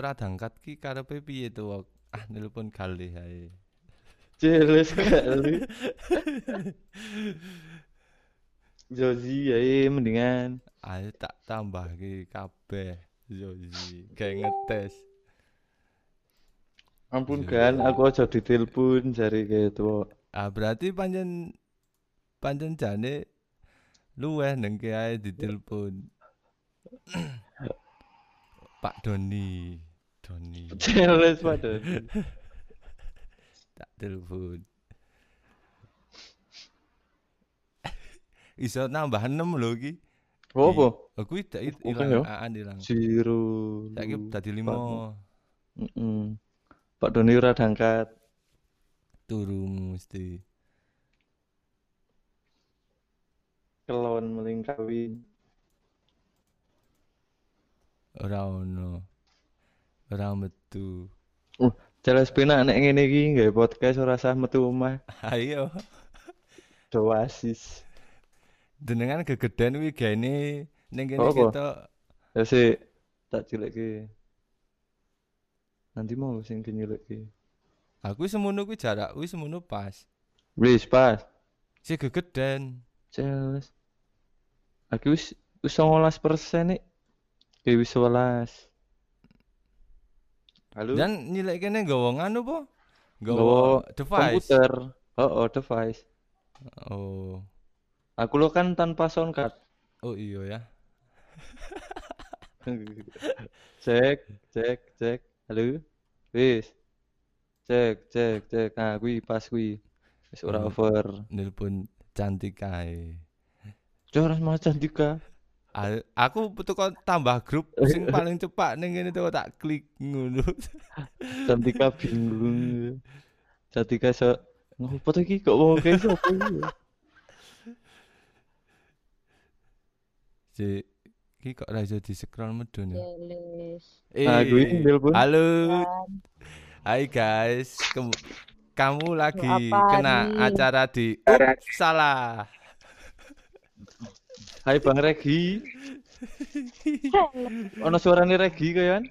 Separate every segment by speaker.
Speaker 1: ora dangkat ki karepe piye to? Wak? Ah nelpon kali ae.
Speaker 2: Jelas kali. Jozi ya mendingan.
Speaker 1: Ayo tak tambah ki kabeh. Zozi, kayak ngetes.
Speaker 2: Ampun kan, aku aja ditelepon jari gitu.
Speaker 1: Ah berarti panjen panjen jane luweh nengke ae ditelepon. Pak Doni, Doni
Speaker 2: Jelas pada.
Speaker 1: tak telepon. Iso nambah 6 lho ki.
Speaker 2: Oh, apa?
Speaker 1: Oh kuwi tak
Speaker 2: Oke,
Speaker 1: ilang
Speaker 2: yo.
Speaker 1: aan ilang.
Speaker 2: Zero.
Speaker 1: Saiki dadi 5
Speaker 2: Mm-mm. Pak Doni ora dangkat.
Speaker 1: turu mesti.
Speaker 2: Kelon meling kawin.
Speaker 1: Ora ono. Ora metu.
Speaker 2: Jelas penak nek ngene iki nggawe podcast ora sah metu omah.
Speaker 1: Ayo.
Speaker 2: Doasis.
Speaker 1: Jenengan gegeden kuwi gene ning kene
Speaker 2: Apa?
Speaker 1: ketok
Speaker 2: Ya sik tak cilekke. Nanti mau sing kenyileki.
Speaker 1: aku semono kuwi jarak kuwi semono pas.
Speaker 2: Wis pas.
Speaker 1: Si gegeden.
Speaker 2: Jelas. Aku wis 19% nih. Kayak wis 11. Halo.
Speaker 1: Dan nyilek kene nggawa nganu po?
Speaker 2: Nggawa
Speaker 1: device.
Speaker 2: komputer. Oh, oh, device.
Speaker 1: Oh.
Speaker 2: Aku lo kan tanpa sound card.
Speaker 1: Oh iya ya.
Speaker 2: Cek, cek, cek. Halo. Wis. Cek, cek, cek. Nah, kuwi pas kuwi. Wis ora
Speaker 1: Hmm.
Speaker 2: over.
Speaker 1: Nelpon cantik kae.
Speaker 2: Coras macan juga.
Speaker 1: A- Aku teko tambah grup sing paling cepat ning kene teko tak klik ngono.
Speaker 2: Cantika bingung. Cantika so ngopo to iki kok wong kae sapa iki?
Speaker 1: Si iki kok ora iso di-scroll medun ya.
Speaker 2: Nah, gue
Speaker 1: Eh,
Speaker 2: nelpon.
Speaker 1: Halo. Hai guys, kamu lagi
Speaker 3: apa
Speaker 1: kena
Speaker 3: nih?
Speaker 1: acara di Ups, salah.
Speaker 2: Hai Bang Regi. Ono suarane Regi kan?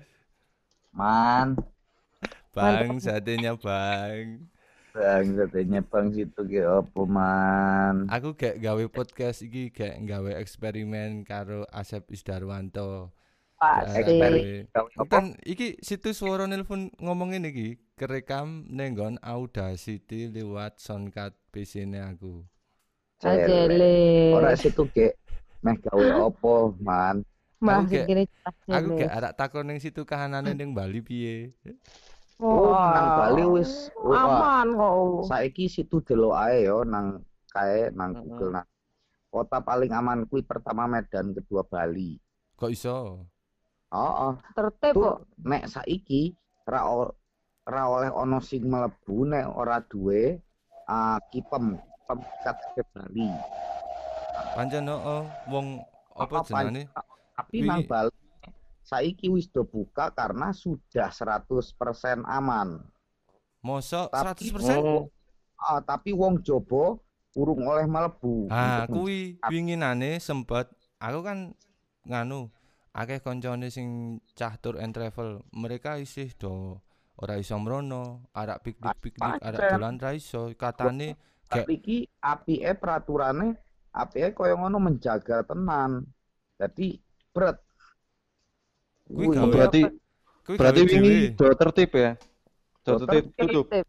Speaker 4: Man,
Speaker 1: Bang, satenya bang.
Speaker 4: bang, katanya bang situ ke apa man?
Speaker 1: Aku gak gawe podcast iki gak gawe eksperimen karo Asep Isdarwanto.
Speaker 3: Pasti.
Speaker 1: Kan iki situs suara nelpon ngomongin iki kerekam nenggon Audacity lewat soundcard PC-ne aku.
Speaker 3: Ah,
Speaker 4: Cewek. Ora
Speaker 3: Jelis.
Speaker 4: situ ke meh gawe apa man?
Speaker 3: Mah
Speaker 1: Aku kayak-
Speaker 3: kira jelas
Speaker 1: Aku gak arak takon ning situ kahanane ning Bali piye.
Speaker 4: Oh, nang
Speaker 3: Wah,
Speaker 4: Bali wis
Speaker 3: aman kok.
Speaker 4: saiki situ delok ae yo nang kae nang. Google nah. Kota paling aman kuwi pertama Medan, kedua Bali.
Speaker 1: Kok iso?
Speaker 4: Oh,
Speaker 3: Tertib kok.
Speaker 4: nek saiki ra ra oleh ono sing mlebu nek ora duwe ah kipem pemikat ke Bali.
Speaker 1: Pancen oh, wong apa jenenge?
Speaker 4: Tapi nang Bali saiki wis do buka karena sudah 100% aman.
Speaker 1: Mosok
Speaker 4: Tapi-
Speaker 1: 100%?
Speaker 2: Oh,
Speaker 4: Ah, tapi wong jobo urung oleh mlebu.
Speaker 1: Ah, kuwi winginane sempet aku kan nganu akeh koncone sing cah tour and travel. Mereka isih do ora iso mrono, arak piknik-piknik, arak dolan ra iso. Katane
Speaker 4: Tapi iki apike peraturane apike kaya ngono menjaga tenan. Jadi berat.
Speaker 1: Kuwi
Speaker 2: berarti
Speaker 1: kuwi
Speaker 2: berarti wingi
Speaker 1: dhewe.
Speaker 2: do tertib ya. Do tertib tutup.
Speaker 3: Tertib.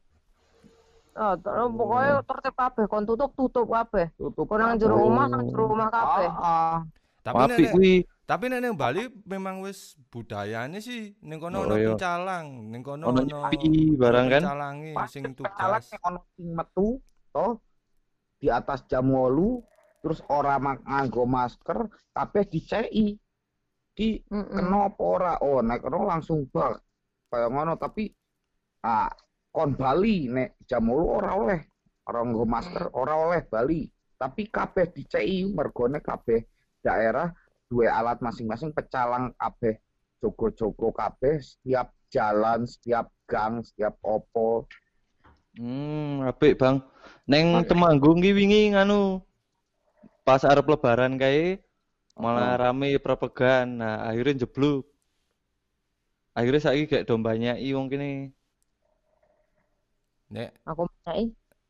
Speaker 3: Oh, terus pokoknya tertib kabeh kon tutup tutup kabeh.
Speaker 4: tutup
Speaker 3: Kon nang jero omah nang jero omah kabeh.
Speaker 4: Ah, ah.
Speaker 1: Tapi nek
Speaker 2: kuwi.
Speaker 1: tapi nek nang Bali memang wis budayane sih ning kono
Speaker 2: Oh,
Speaker 1: ono
Speaker 2: iya.
Speaker 1: pencalang, ning kono
Speaker 2: Ono
Speaker 1: ono
Speaker 2: nyepi barang kan.
Speaker 1: pencalange
Speaker 4: Pas
Speaker 1: sing tugas.
Speaker 4: ono sing metu toh di atas jam 8 terus ora mak- nganggo masker kabeh diceki. Di
Speaker 3: Mm-mm.
Speaker 4: kena apa ora? Oh, nek kena langsung bak. Kaya ngono tapi ah kon Bali nek jam 8 ora oleh. Ora nggo masker ora oleh Bali. Tapi kabeh diceki mergone kabeh daerah duwe alat masing-masing pecalang kabeh jogo-jogo kabeh setiap jalan, setiap gang, setiap opo.
Speaker 2: Hmm, apik Bang. Neng Temanggung ki wingi nganu pas arep lebaran kae malah rame propaganda nah akhirnya jeblok akhirnya saiki kayak dombanya i wong kene
Speaker 1: Nek
Speaker 3: Aku nyai.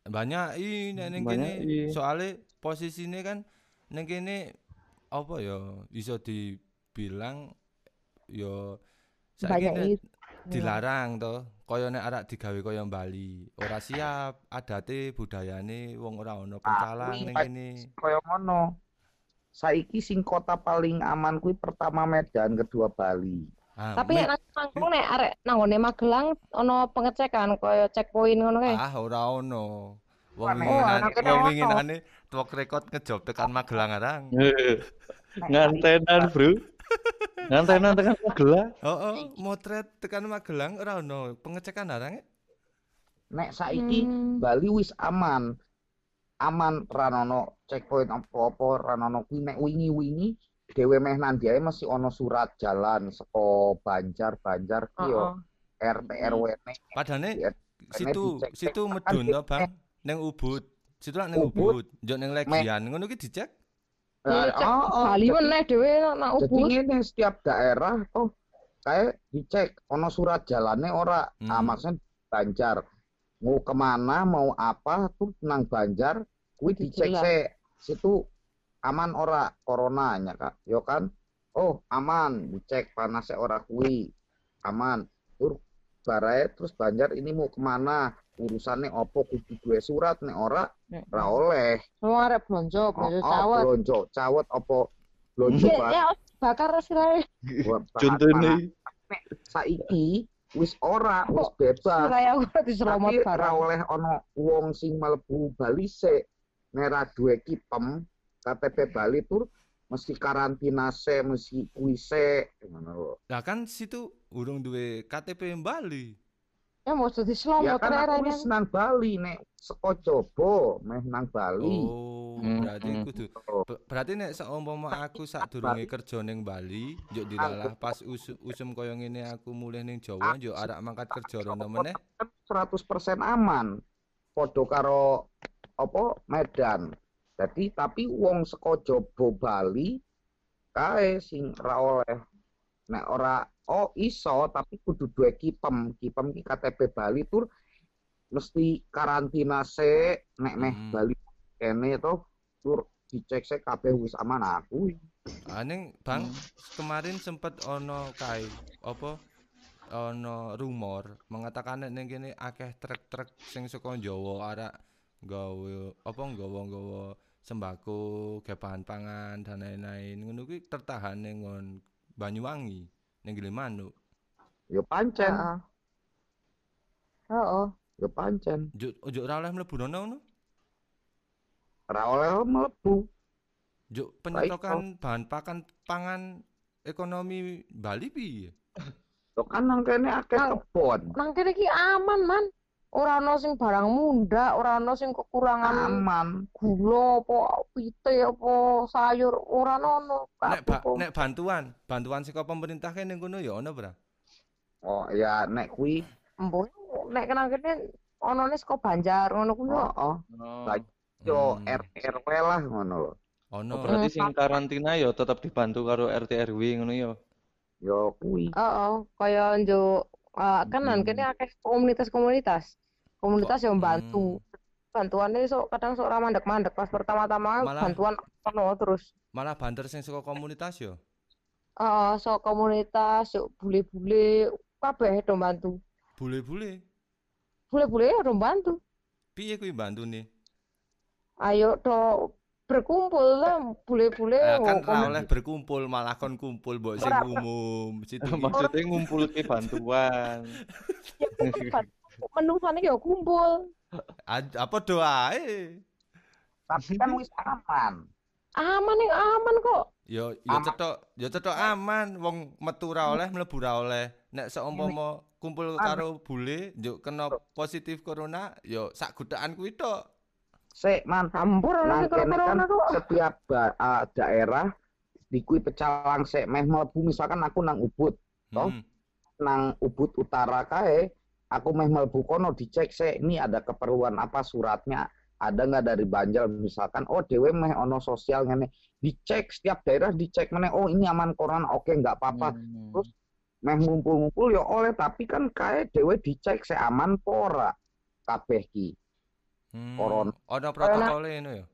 Speaker 1: banyak i nek ning
Speaker 2: Banyak
Speaker 1: kene
Speaker 2: i.
Speaker 1: soalnya posisine kan ning kene apa ya iso dibilang ya
Speaker 3: Banyak itu.
Speaker 1: Dilarang to kaya nek arak digawe kaya Bali. Ora siap. Adate budayane wong ora ono pencalang ning kene.
Speaker 4: Kaya ngono. Saiki sing kota paling aman kuwi pertama Medan, kedua Bali.
Speaker 1: ah,
Speaker 3: Tapi nek nang Magelang nek arek nanggone Magelang ono pengecekan kaya checkpoint ngono kae.
Speaker 1: ah ora ono. Wong winginane wong record ngejob tekan Magelang arang.
Speaker 2: Ngantenan bro ngantenan tekan Magelang
Speaker 1: oh, oh motret tekan Magelang ora ono pengecekan arang e?
Speaker 4: Nek saiki
Speaker 3: Hmm.
Speaker 4: Bali wis aman. Aman ranono checkpoint apa-apa ranono kuwi nek wingi-wingi dhewe meh nandiae mesti ana surat jalan saka Banjar-Banjar ki yo
Speaker 3: Heeh.
Speaker 4: RT RW ne.
Speaker 1: padane situ situ
Speaker 4: Kan
Speaker 1: medun to. Bang ning Ubud situ lah ning
Speaker 4: Ubud.
Speaker 1: Ubud njok ning Legian ngono ki dicek
Speaker 3: Ya, cek
Speaker 4: oh, oh,
Speaker 3: Bali
Speaker 4: jadi-
Speaker 3: meneh dhewe nang
Speaker 4: Jadi
Speaker 3: Ubud.
Speaker 4: ngene setiap daerah oh kayak dicek ono surat jalannya ora. Ah
Speaker 1: Hmm.
Speaker 4: maksudnya Banjar. Mau ke mana mau apa tuh nang Banjar kuwi dicek se situ aman ora? Coronanya kak. Yo kan? Oh aman. Dicek panasnya ora kuwi. Aman. Tur barae terus Banjar ini mau ke mana urusannya opo kudu duwe surat nek ora ora oleh.
Speaker 3: Wong arek blonjo,
Speaker 4: oh,
Speaker 3: blonjo
Speaker 4: oh,
Speaker 3: cawet.
Speaker 4: blonjo cawet opo blonjo
Speaker 3: Ya,
Speaker 4: ba-
Speaker 3: ya bakar sirahe.
Speaker 2: contohnya
Speaker 4: panas. saiki wis ora wis bebas. tapi ra
Speaker 3: barang.
Speaker 4: oleh ana wong sing mlebu Bali sik. Nek ra duwe kipem KTP Bali tur mesti karantina se mesti kuwi sik. Ngono lho.
Speaker 1: Lah kan situ urung duwe KTP Bali
Speaker 3: Ya mau jadi
Speaker 4: ya
Speaker 3: selomot
Speaker 4: kan aku wis nang Bali nek saka Jobo meh nang Bali
Speaker 1: oh
Speaker 2: Hmm,
Speaker 1: berarti
Speaker 2: hmm.
Speaker 1: kudu
Speaker 4: Oh.
Speaker 1: Ber- Berarti nek seumpama aku sadurunge kerja ning Bali, njuk dilalah pas usum, usum koyo ngene aku mulih ning Jawa, njuk arak mangkat kerja rono meneh.
Speaker 4: kan 100% aman padha karo apa Medan jadi tapi wong saka Jobo Bali kae sing ra oleh nek ora oh iso tapi kudu duwe kipem. Kipem ki KTP Bali tur mesti karantina se nek meh
Speaker 1: Hmm.
Speaker 4: Bali kene to tur dicek se kabeh wis aman. Aku
Speaker 1: Aning Bang kemarin sempet ono kae apa ono rumor mengatakan nek kene akeh truk-truk sing saka Jawa arak gawe apa nggawa-nggawa sembako, gawe bahan pangan dan lain-lain. Ngono kuwi tertahan ning Banyuwangi ning Gilimanuk.
Speaker 4: yo pancen
Speaker 3: Heeh. Heeh.
Speaker 4: yo pancen
Speaker 1: Njuk njuk ora oleh mlebu rono ngono.
Speaker 4: ra oleh mlebu
Speaker 1: Juk penyetokan bahan pakan pangan ekonomi Bali piye?
Speaker 4: Lo kan nang kene akeh kebon
Speaker 3: Nang kene iki aman, Man. Ora ono sing barang munda, ora ono sing kekurangan
Speaker 4: aman
Speaker 3: gula apa pite apa sayur, ora ono.
Speaker 1: Nek ba- nek bantuan, bantuan saka pemerintah kene ngono ya ono, Bra.
Speaker 4: Oh ya nek kuwi
Speaker 3: Mbok nek nang kene onone saka Banjar ngono kuwi yo.
Speaker 4: oh, oh
Speaker 2: Oh.
Speaker 4: Yo
Speaker 1: Hmm.
Speaker 4: RT RW lah ngono lho.
Speaker 1: Ono.
Speaker 2: Oh, berarti sing karantina ya tetap dibantu karo RT RW ngono ya.
Speaker 4: Yo kuwi.
Speaker 3: Heeh, kaya njuk ah, kan
Speaker 2: Hmm.
Speaker 3: kene akeh komunitas-komunitas. Komunitas yang
Speaker 1: Hmm.
Speaker 3: bantu. Bantuannya sok kadang sok ora mandek-mandek pas pertama-tama bantuan ono terus.
Speaker 1: Malah banter sing saka komunitas yo.
Speaker 3: Heeh, sok komunitas, sok bule-bule kabeh do bantu.
Speaker 1: Bule-bule.
Speaker 3: Bule-bule ya do bantu.
Speaker 1: Piye kuwi bantune?
Speaker 3: Ayo do berkumpul lah bule-bule
Speaker 1: Eh, kan
Speaker 3: nggo
Speaker 1: ra
Speaker 3: kom-
Speaker 1: oleh berkumpul, malah kon kumpul mbok sing
Speaker 3: Ora.
Speaker 1: umum. Situ.
Speaker 2: Maksudnya ngumpulke bantuan.
Speaker 3: menungsane ya kumpul.
Speaker 1: Apa doae?
Speaker 4: Tapi kan wis aman.
Speaker 3: Aman yang aman kok.
Speaker 1: Yo yo
Speaker 4: Aman.
Speaker 1: cetok, yo cetok aman wong metu ra oleh, mlebu ra oleh. Nek seumpama kumpul karo bule njuk kena positif corona, yo sak gudakan kuwi tok.
Speaker 4: Sik man.
Speaker 3: Campur
Speaker 4: kene kan setiap ah, daerah di kuwi pecalang sik meh mlebu misalkan aku nang Ubud, Toh?
Speaker 1: Hmm.
Speaker 4: nang Ubud Utara kae aku meh mlebu kono dicek sik ini ada keperluan apa suratnya? Ada nggak dari Banjar? Misalkan oh dewe meh ono sosial ngene. Dicek setiap daerah dicek meneh oh ini aman corona oke nggak apa-apa.
Speaker 2: Hmm.
Speaker 4: Terus meh ngumpul-ngumpul ya oleh. Tapi kan kae dewe dicek se aman pora kabeh ki
Speaker 1: Hmm.
Speaker 4: Corona.
Speaker 1: Ono protokole ngono ya.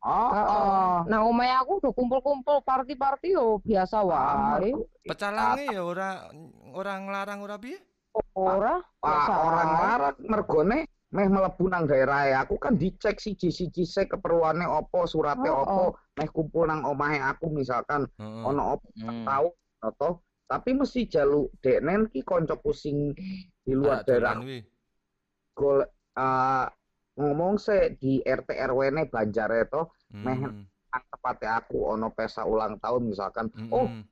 Speaker 4: oh, oh.
Speaker 3: Nah, omahe aku udah kumpul-kumpul party-party yo biasa wae.
Speaker 1: Pecalange ya ora ora nglarang ora piye?
Speaker 3: Ora biasa
Speaker 4: orang
Speaker 3: wae.
Speaker 4: larat mergone meh mlebu nang daerah aku kan dicek siji-siji se keperluane opo surate
Speaker 3: Oh,
Speaker 4: opo meh kumpul nang omahe aku misalkan
Speaker 1: Heeh.
Speaker 4: ono opo
Speaker 2: Hmm.
Speaker 4: tahu atau tapi mesti jaluk deknen ki konco pusing di luar daerah gol eh, ngomong se di RT RW ne Banjar itu Meh.
Speaker 1: Hmm.
Speaker 4: nang tepate aku ono pesta ulang tahun misalkan oh
Speaker 1: Mm-mm.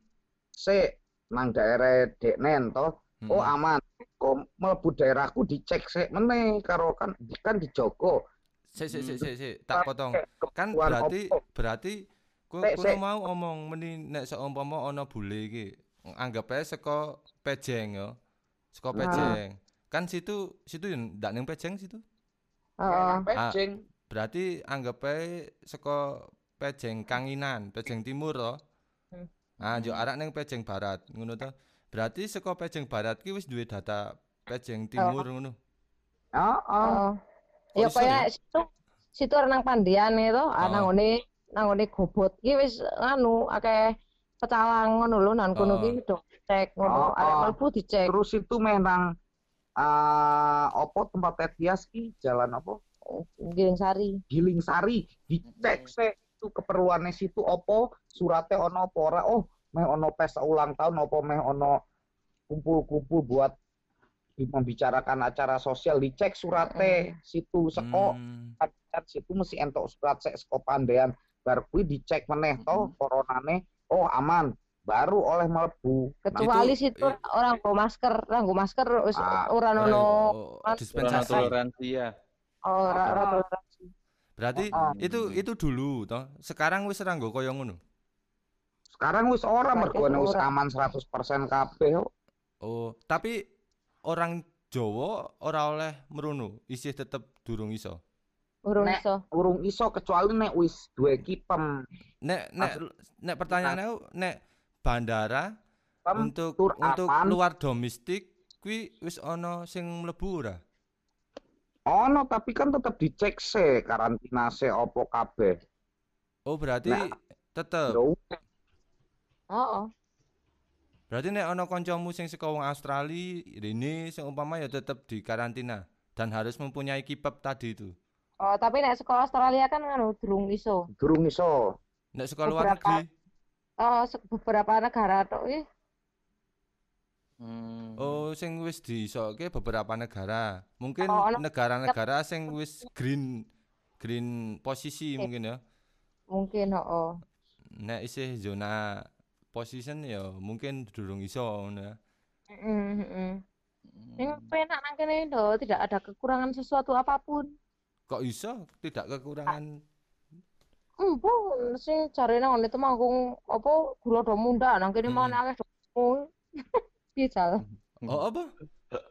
Speaker 4: se nang daerah deknen toh oh
Speaker 1: Mm-mm.
Speaker 4: aman kok mlebu daerahku dicek sik meneh karo kan kan dijogo
Speaker 1: Sik sik sik sik sik, tak potong. Kan berarti
Speaker 4: opo?
Speaker 1: berarti ku
Speaker 4: sik.
Speaker 1: mau omong meni nek seumpama ana bule iki anggap ae saka Pejeng ya. Saka
Speaker 3: Nah.
Speaker 1: Pejeng. Kan situ situ yo ndak ning Pejeng situ.
Speaker 3: Heeh.
Speaker 4: pecing
Speaker 1: Berarti anggap ae saka Pejeng Kanginan, Pejeng Timur to.
Speaker 3: Hmm.
Speaker 1: Ah, yo arek ning Pejeng Barat, ngono to. Berarti saka Pejeng Barat ki wis duwe data Pejeng Timur ngono.
Speaker 4: oh, oh.
Speaker 3: Ya
Speaker 1: Oh, iso
Speaker 3: kaya situ situ nang pandian itu, ah,
Speaker 1: Oh.
Speaker 3: nang ngene nang ngene gobot ki wis anu akeh pecalang ngono lho nang kono
Speaker 1: Oh.
Speaker 3: ki do cek ngono,
Speaker 4: Oh,
Speaker 3: arek
Speaker 4: oh.
Speaker 3: mlebu dicek.
Speaker 4: terus itu meh nang eh opo tempat Etias ki? Jalan opo
Speaker 3: Giling Sari.
Speaker 4: Giling Sari dicek se itu keperluannya situ opo surate ono opo ora? Oh meh ono pesta ulang tahun opo meh ono kumpul-kumpul buat di- membicarakan acara sosial. Dicek surate situ. Seko
Speaker 1: Hmm.
Speaker 4: kan situ mesti entuk surat sek seko pandean. Bar dicek meneh to coronane. Oh aman baru oleh mlebu
Speaker 3: Kecuali
Speaker 1: Itu-
Speaker 3: situ
Speaker 1: i-
Speaker 3: orang nggo masker, orang nggo masker wis
Speaker 4: Ah,
Speaker 3: ora
Speaker 1: Ora
Speaker 3: ono Mas-
Speaker 1: dispensasi.
Speaker 2: Toleransi ya.
Speaker 3: ora ora
Speaker 4: Ah.
Speaker 3: toleransi.
Speaker 1: Berarti
Speaker 4: Oh, oh.
Speaker 1: itu itu dulu toh. Sekarang wis ora nggo kaya ngono.
Speaker 4: sekarang wis ora mergone wis aman 100% kabeh kok.
Speaker 1: Oh, tapi orang Jawa ora oleh merono, isih tetep durung iso.
Speaker 3: Urung
Speaker 4: Nek-
Speaker 3: iso.
Speaker 4: urung iso kecuali nek wis duwe kipem
Speaker 1: Nek nek nek pertanyaannya aku, nek bandara
Speaker 4: Pem
Speaker 1: untuk untuk
Speaker 4: aman.
Speaker 1: luar domestik kuwi wis ana sing mlebu ora?
Speaker 4: ono tapi kan tetep dicek se karantina se opo kabeh
Speaker 1: Oh, berarti
Speaker 4: Nah.
Speaker 1: tetep.
Speaker 4: Yo,
Speaker 3: Heeh.
Speaker 1: Berarti nek ana kancamu sing saka wong Australia, rene sing umpama ya tetep di karantina dan harus mempunyai kipep tadi itu.
Speaker 3: Oh, tapi nek sekolah Australia kan anu durung iso.
Speaker 4: durung iso
Speaker 1: Nek sekolah luar negeri,
Speaker 3: Oh, beberapa negara tok iki.
Speaker 2: Hmm.
Speaker 1: oh sing wis diisoke beberapa negara. Mungkin
Speaker 3: Oh,
Speaker 1: negara-negara sing wis green green posisi
Speaker 3: Eh.
Speaker 1: mungkin ya.
Speaker 3: Mungkin heeh.
Speaker 1: Nek isih zona position ya mungkin durung iso ngono ya.
Speaker 3: Heeh, heeh. Yang penak nang kene lho, tidak ada kekurangan sesuatu apa pun.
Speaker 1: Kok iso tidak kekurangan
Speaker 3: Empun sing jarene ngene temanggung apa gula do munda nang kene
Speaker 1: Mm.
Speaker 3: mana akeh do. Piye jal?
Speaker 1: Oh apa?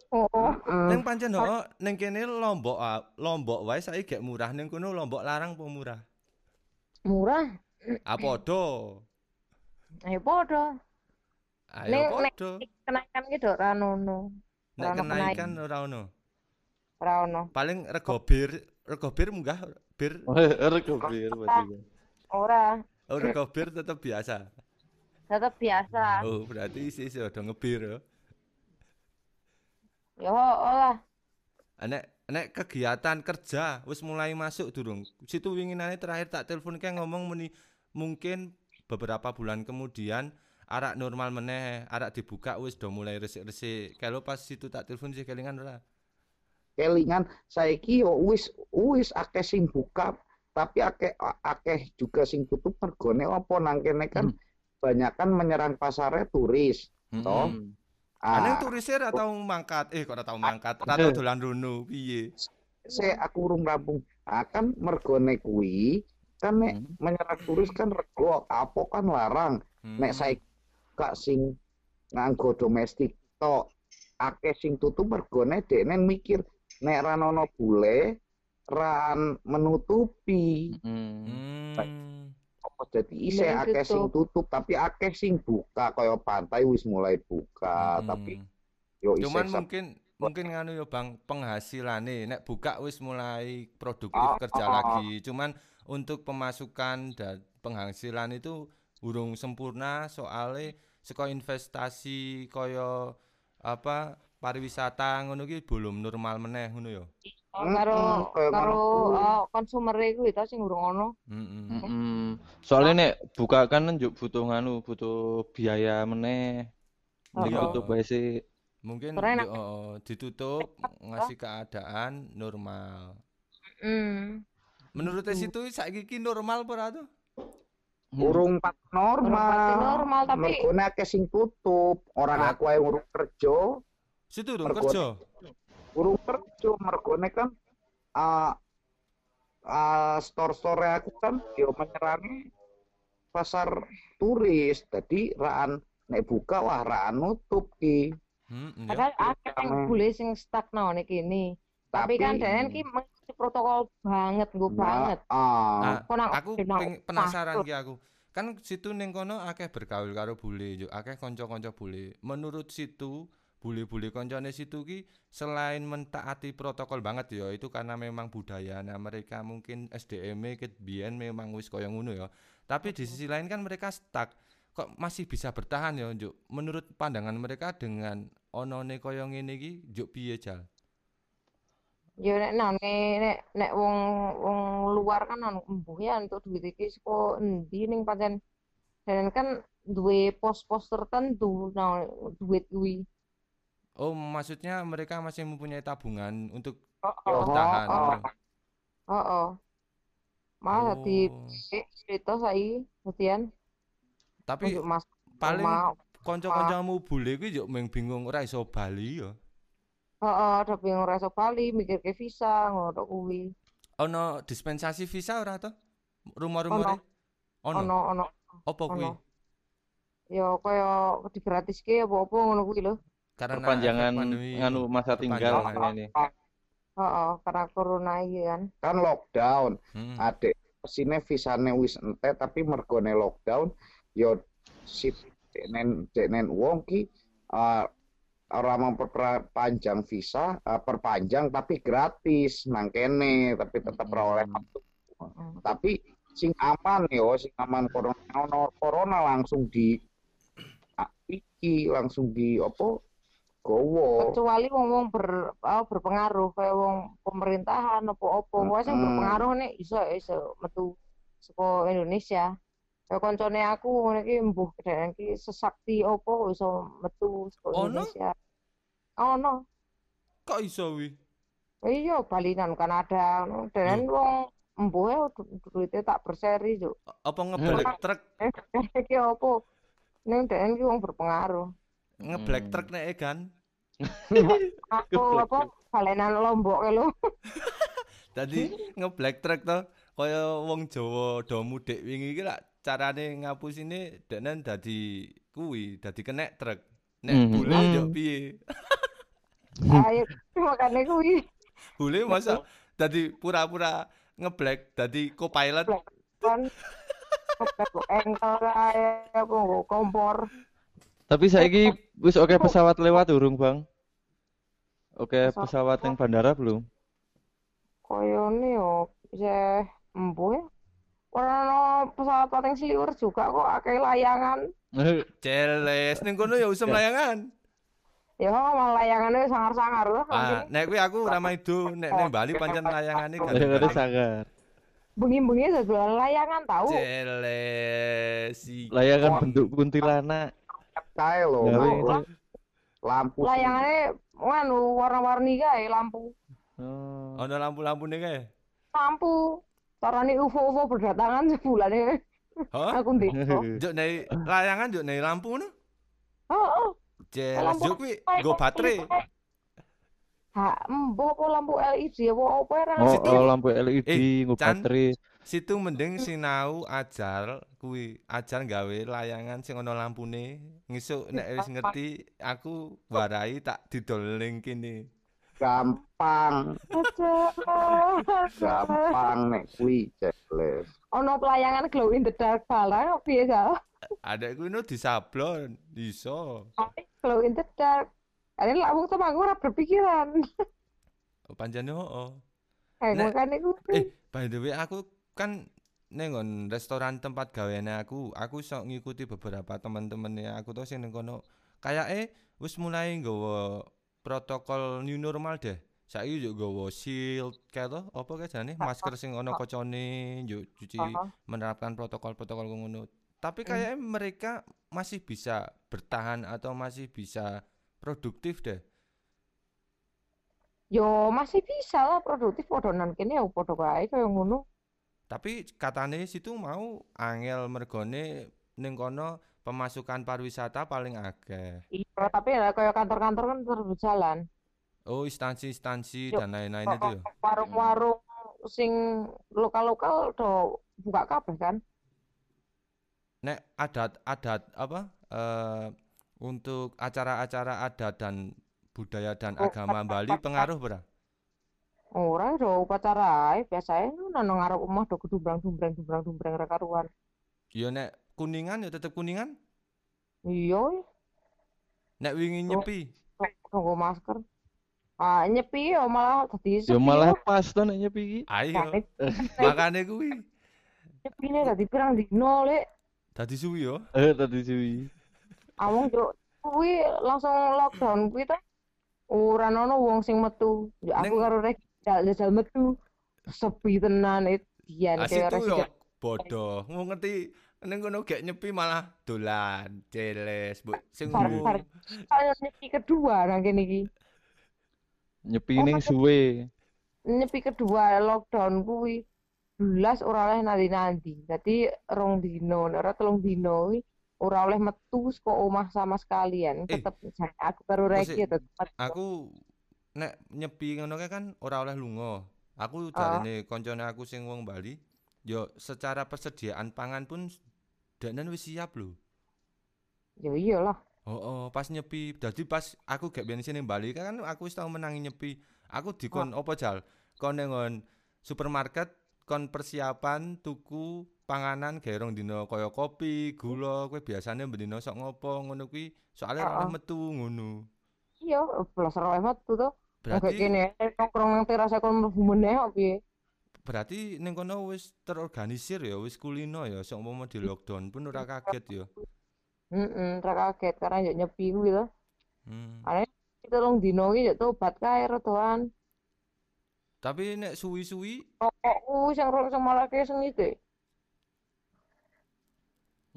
Speaker 3: Oh,
Speaker 4: Mm,
Speaker 1: Ning pancen ho ning kene Lombok ah, Lombok wae saiki gek murah ning kono Lombok larang apa murah?
Speaker 3: murah.
Speaker 1: Ah padha.
Speaker 3: Ayo padha.
Speaker 1: Ayo padha.
Speaker 3: Kenaikan ki do ra ono.
Speaker 1: Nek kenaikan ora ono.
Speaker 3: Ora ono.
Speaker 1: Paling rego bir, rego bir munggah bir.
Speaker 2: Rego bir.
Speaker 3: Ora.
Speaker 1: Oh, rego bir tetep biasa.
Speaker 3: Tetep biasa.
Speaker 1: Oh, berarti isi-isi udah ngebir ya.
Speaker 3: Ya lah.
Speaker 1: Ah, Nek nek kegiatan kerja wis mulai masuk durung. Situ winginane terakhir tak telepon kayak ngomong meni mungkin beberapa bulan kemudian arak normal meneh, arak dibuka wis do mulai resik-resik. Kalau pas situ tak telepon sih kelingan ora.
Speaker 4: Kelingan saiki yo wis wis akeh sing buka tapi akeh akeh juga sing tutup mergone apa nang kene kan banyakan menyerang pasarnya turis toh
Speaker 2: Hmm.
Speaker 1: Aneh
Speaker 4: ah
Speaker 1: turisnya ora tau mangkat. Eh, kok ora tau mangkat. Ora tau dolan rono piye?
Speaker 4: se aku urung rampung akan mergone kuwi kan nek
Speaker 2: Hmm.
Speaker 4: menyerang turis kan rego apa kan larang
Speaker 1: Hmm.
Speaker 4: nek saiki gak sing nganggo domestik tok akeh sing tutup mergone dekne mikir nek ra ono bule ran menutupi
Speaker 2: Hmm.
Speaker 1: Hmm.
Speaker 4: apa jadi isih akeh sing
Speaker 3: tutup.
Speaker 4: tapi akeh sing buka kaya pantai wis mulai buka
Speaker 1: Mm-mm.
Speaker 4: tapi yo
Speaker 1: Cuman mungkin mungkin nganu ya Bang penghasilane nek buka wis mulai produktif
Speaker 4: Ah,
Speaker 1: kerja
Speaker 4: ah, ah.
Speaker 1: lagi. Cuman untuk pemasukan dan penghasilan itu urung sempurna soalnya saka investasi kaya apa pariwisata ngono ki belum normal meneh ngono ya.
Speaker 3: Oh, karo karo oh, konsumer kuwi to sing urung ono.
Speaker 1: Mm-mm.
Speaker 2: Soalnya nek buka kan njuk butuh nganu, butuh biaya meneh. Mending
Speaker 1: Iya.
Speaker 2: tutup bae sih.
Speaker 1: Mungkin oh, ditutup ngasih keadaan normal.
Speaker 3: Hmm.
Speaker 1: Menurut situ saiki ki normal apa ora tuh?
Speaker 4: urung pat
Speaker 3: Urung pasti
Speaker 4: normal
Speaker 3: normal tapi
Speaker 4: akeh sing tutup orang aku ae urung kerja
Speaker 1: Situ dong kerja.
Speaker 4: urung kerja mergone kan ah ah store-store aku kan yo menyerangi pasar turis jadi raan nek buka wah raan nutup ki
Speaker 1: Hmm, iya.
Speaker 3: padahal akeh sing
Speaker 4: Rame.
Speaker 3: boleh sing stuck nang ngene kini. Tapi kan denen ki mengikuti protokol banget, nggo banget.
Speaker 4: ah
Speaker 1: Ah,
Speaker 3: Kok nang
Speaker 1: aku peng- penasaran ki aku. Kan situ ning kono akeh bergaul karo bule, yo akeh kanca-kanca bule. Menurut situ bule-bule koncone situ ki selain mentaati protokol banget ya itu karena memang budaya nah mereka mungkin SDM-e ket biyen memang wis kaya ngono ya. Tapi di sisi lain kan mereka stuck kok masih bisa bertahan ya Juk. Menurut pandangan mereka dengan onone kaya ngene iki Juk piye Jal?
Speaker 3: Ya nek nang nek nek wong wong luar kan nang embuh ya untuk duit iki saka endi ning pancen denen kan duwe pos-pos tertentu nang duit kuwi.
Speaker 1: Oh, maksudnya mereka masih mempunyai tabungan untuk bertahan.
Speaker 4: oh,
Speaker 1: ngono.
Speaker 3: Heeh. Malah dadi
Speaker 1: Oh.
Speaker 3: cerita saiki dadian
Speaker 1: Tapi
Speaker 3: mas
Speaker 1: paling kanca-kancamu bule kuwi yo mung bingung ora iso bali ya.
Speaker 3: heeh ada bingung ora iso bali mikir ke visa ngono kuwi.
Speaker 1: Ono dispensasi visa ora to? Rumor-rumore? Ono.
Speaker 3: Ono ono
Speaker 1: Apa kuwi?
Speaker 3: Ya kaya digratiske apa-apa ngono kuwi lho.
Speaker 1: Karena
Speaker 2: Perpanjangan
Speaker 1: pandemi.
Speaker 2: nganu masa tinggal ini.
Speaker 3: Heeh, karena corona iki kan.
Speaker 4: kan lockdown
Speaker 1: Hmm.
Speaker 4: adek sini visane wis entek tapi mergone lockdown yo si nen nen wong ki ora memperpanjang visa ah, perpanjang tapi gratis nang kene tapi tetap ora oleh masuk.
Speaker 3: Hmm.
Speaker 4: tapi sing aman yo sing aman corona corona langsung di ah, iki langsung di opo gowo.
Speaker 3: Kecuali wong-wong ber, apa, berpengaruh kayak wong pemerintahan apa-apa wae sing berpengaruh nek iso iso metu saka Indonesia. Kayak koncone aku ngene iki mbuh kedene iki sesakti kok iso metu saka
Speaker 1: Ono?
Speaker 3: Indonesia. Ono.
Speaker 1: Kok iso wi?
Speaker 3: iya balinan Kanada ngono. Denen wong mbuhe duitnya tak berseri juk
Speaker 1: Apa ngeblack truk?
Speaker 3: iki apa ning iki wong berpengaruh.
Speaker 1: Ngeblack
Speaker 2: Hmm.
Speaker 1: truk nek kan.
Speaker 3: aku apa balenan lombok lho
Speaker 1: Tadi ngeblack truk to kaya wong Jawa do mudik wingi iki lak carane ngapusine denen dadi kuwi, dadi kenek truk. Nek
Speaker 2: Mhm.
Speaker 1: bule yo
Speaker 2: Hmm.
Speaker 1: piye?
Speaker 3: ayo makane kuwi
Speaker 1: Bule masa dadi pura-pura ngeblack dadi co-pilot.
Speaker 3: kan aku nggo kompor
Speaker 2: Tapi saiki wis oke pesawat lewat urung, Bang? Oke
Speaker 3: Pesawat
Speaker 2: pesawat yang bandara belum?
Speaker 3: koyo ne yo isih embuh ya ora pesawat pating sliwer juga kok akeh layangan
Speaker 1: Celes ning kono ya usum layangan.
Speaker 3: ya malah layangannya sangar-sangar loh
Speaker 1: Ah, nek kuwi aku ora maido, nek nek Bali pancen layangane
Speaker 2: Ada sangar.
Speaker 3: bengi-bengi sebelah layangan tahu
Speaker 1: Celes. iki.
Speaker 2: Layangan bentuk kuntilanak.
Speaker 4: Kae lho
Speaker 2: itu.
Speaker 4: lampu sing-
Speaker 3: layangannya anu warna-warni kae lampu
Speaker 2: Oh.
Speaker 1: Ono lampu-lampune kae.
Speaker 3: lampu carane UFO-UFO berdatangan sebulan
Speaker 1: Hah?
Speaker 3: aku ndek
Speaker 1: Juk nek layangan juk nek lampu no.
Speaker 3: oh, oh. Lampu
Speaker 1: juk kuwi nggo baterai.
Speaker 3: ha apa lampu LED apa apa ya
Speaker 2: Oh, lampu LED
Speaker 1: Eh,
Speaker 2: nggo
Speaker 1: Chan.
Speaker 2: baterai.
Speaker 1: Situ mending sinau ajar kuwi ajar gawe layangan sing ana lampune. Ngesuk nek wis ngerti aku warai tak didol ning kene.
Speaker 4: gampang, gampang nek kuwi jelas.
Speaker 3: Ono pelayangan glow in the dark barang piye Sal?
Speaker 1: Adekku ini disablon, iso.
Speaker 3: Glow in the dark. Ini lah wong temanku ora berpikiran.
Speaker 1: Panjane oh.
Speaker 3: Eh,
Speaker 1: Nek-
Speaker 3: makane ku.
Speaker 1: Eh, by the way aku kan nengon restoran tempat gaweane aku, aku iso ngikuti beberapa teman-temannya aku tuh sing ning kono. Kayake wis mulai nggawa protokol new normal deh. Saiki yo nggawa shield kayak to, apa kayak jane masker sing ono kocone, yo cuci menerapkan protokol-protokol ngono. Tapi kayaknya mereka masih bisa bertahan atau masih bisa produktif deh.
Speaker 3: Yo masih bisa lah produktif padha nang kene ya padha wae kaya ngono.
Speaker 1: Tapi katanya situ mau angel mergone ning kono pemasukan pariwisata paling akeh.
Speaker 3: Iya, tapi ya kaya kantor-kantor kan terus berjalan.
Speaker 1: Oh, instansi-instansi dan lain-lain itu ya.
Speaker 3: Warung-warung sing lokal-lokal do buka kabeh kan.
Speaker 1: Nek adat-adat apa eh untuk acara-acara adat dan budaya dan
Speaker 3: Oh,
Speaker 1: agama Bali pengaruh berapa?
Speaker 3: Ora do upacara ae biasae nang ngarep omah do gedumbrang-dumbrang dumbrang-dumbrang ra karuan.
Speaker 1: Ya nek kuningan ya tetep kuningan.
Speaker 3: Iya,
Speaker 1: Nek wingi nyepi.
Speaker 3: nggo masker. Ah, nyepi yo malah dadi
Speaker 2: Ya
Speaker 3: sepi
Speaker 2: malah
Speaker 3: yo.
Speaker 2: pas to nek nyepi iki.
Speaker 1: Ayo,
Speaker 3: Makane
Speaker 1: kuwi
Speaker 3: nyepine dadi pirang dino lek.
Speaker 1: dadi suwi yo.
Speaker 2: Eh tadi suwi.
Speaker 3: Awong yo kuwi langsung lockdown kuwi ta. Ora ono wong sing metu. Ya aku karo rek jajal metu. Sepi tenan itu
Speaker 1: Ah,
Speaker 3: kaya
Speaker 1: yo bodoh. Mau ngerti ning kono gek nyepi malah dolan, jeles, Bu. Sing
Speaker 3: kaya nyepi kedua nang kene iki.
Speaker 2: Nyepi
Speaker 3: Oh,
Speaker 2: ning suwe.
Speaker 3: Nyepi kedua lockdown kuwi belas ora oleh nandi-nandi. Dadi rong dino, nek ora telung dino ora oleh metu saka omah sama sekalian.
Speaker 1: Eh,
Speaker 3: Tetep jan aku
Speaker 1: apa
Speaker 3: Reki ya tetep.
Speaker 1: Aku nek nyepi ngono kan ora oleh lunga. Aku
Speaker 3: Ah.
Speaker 1: jarine koncone aku sing wong Bali, yo secara persediaan pangan pun danan wis siap lho.
Speaker 3: Ya iyalah.
Speaker 1: Oh, oh, pas nyepi. Dadi pas aku gak biyen sini Bali kan aku wis tau menangi nyepi. Aku dikon opo jal? Kon nengon supermarket kon persiapan tuku panganan gawe rong dina kaya kopi, gula, kowe biasane bendina sok ngopo ngono kuwi soalnya oleh
Speaker 3: Heeh.
Speaker 1: metu ngono.
Speaker 3: Iya, belas ora metu to.
Speaker 1: Berarti
Speaker 3: kene eh, nongkrong nang teras kon mlebu meneh kok piye?
Speaker 1: berarti ning kono wis terorganisir ya, wis kulino ya, sok umpama di lockdown pun ora kaget ya.
Speaker 3: Heeh, ra kaget karena yo nyepi kuwi to.
Speaker 1: Hmm.
Speaker 3: Ane telung dino iki yo tobat kae rodoan.
Speaker 1: Tapi nek suwi-suwi
Speaker 3: Rokok kuwi sing ro sing malah ke sing iki.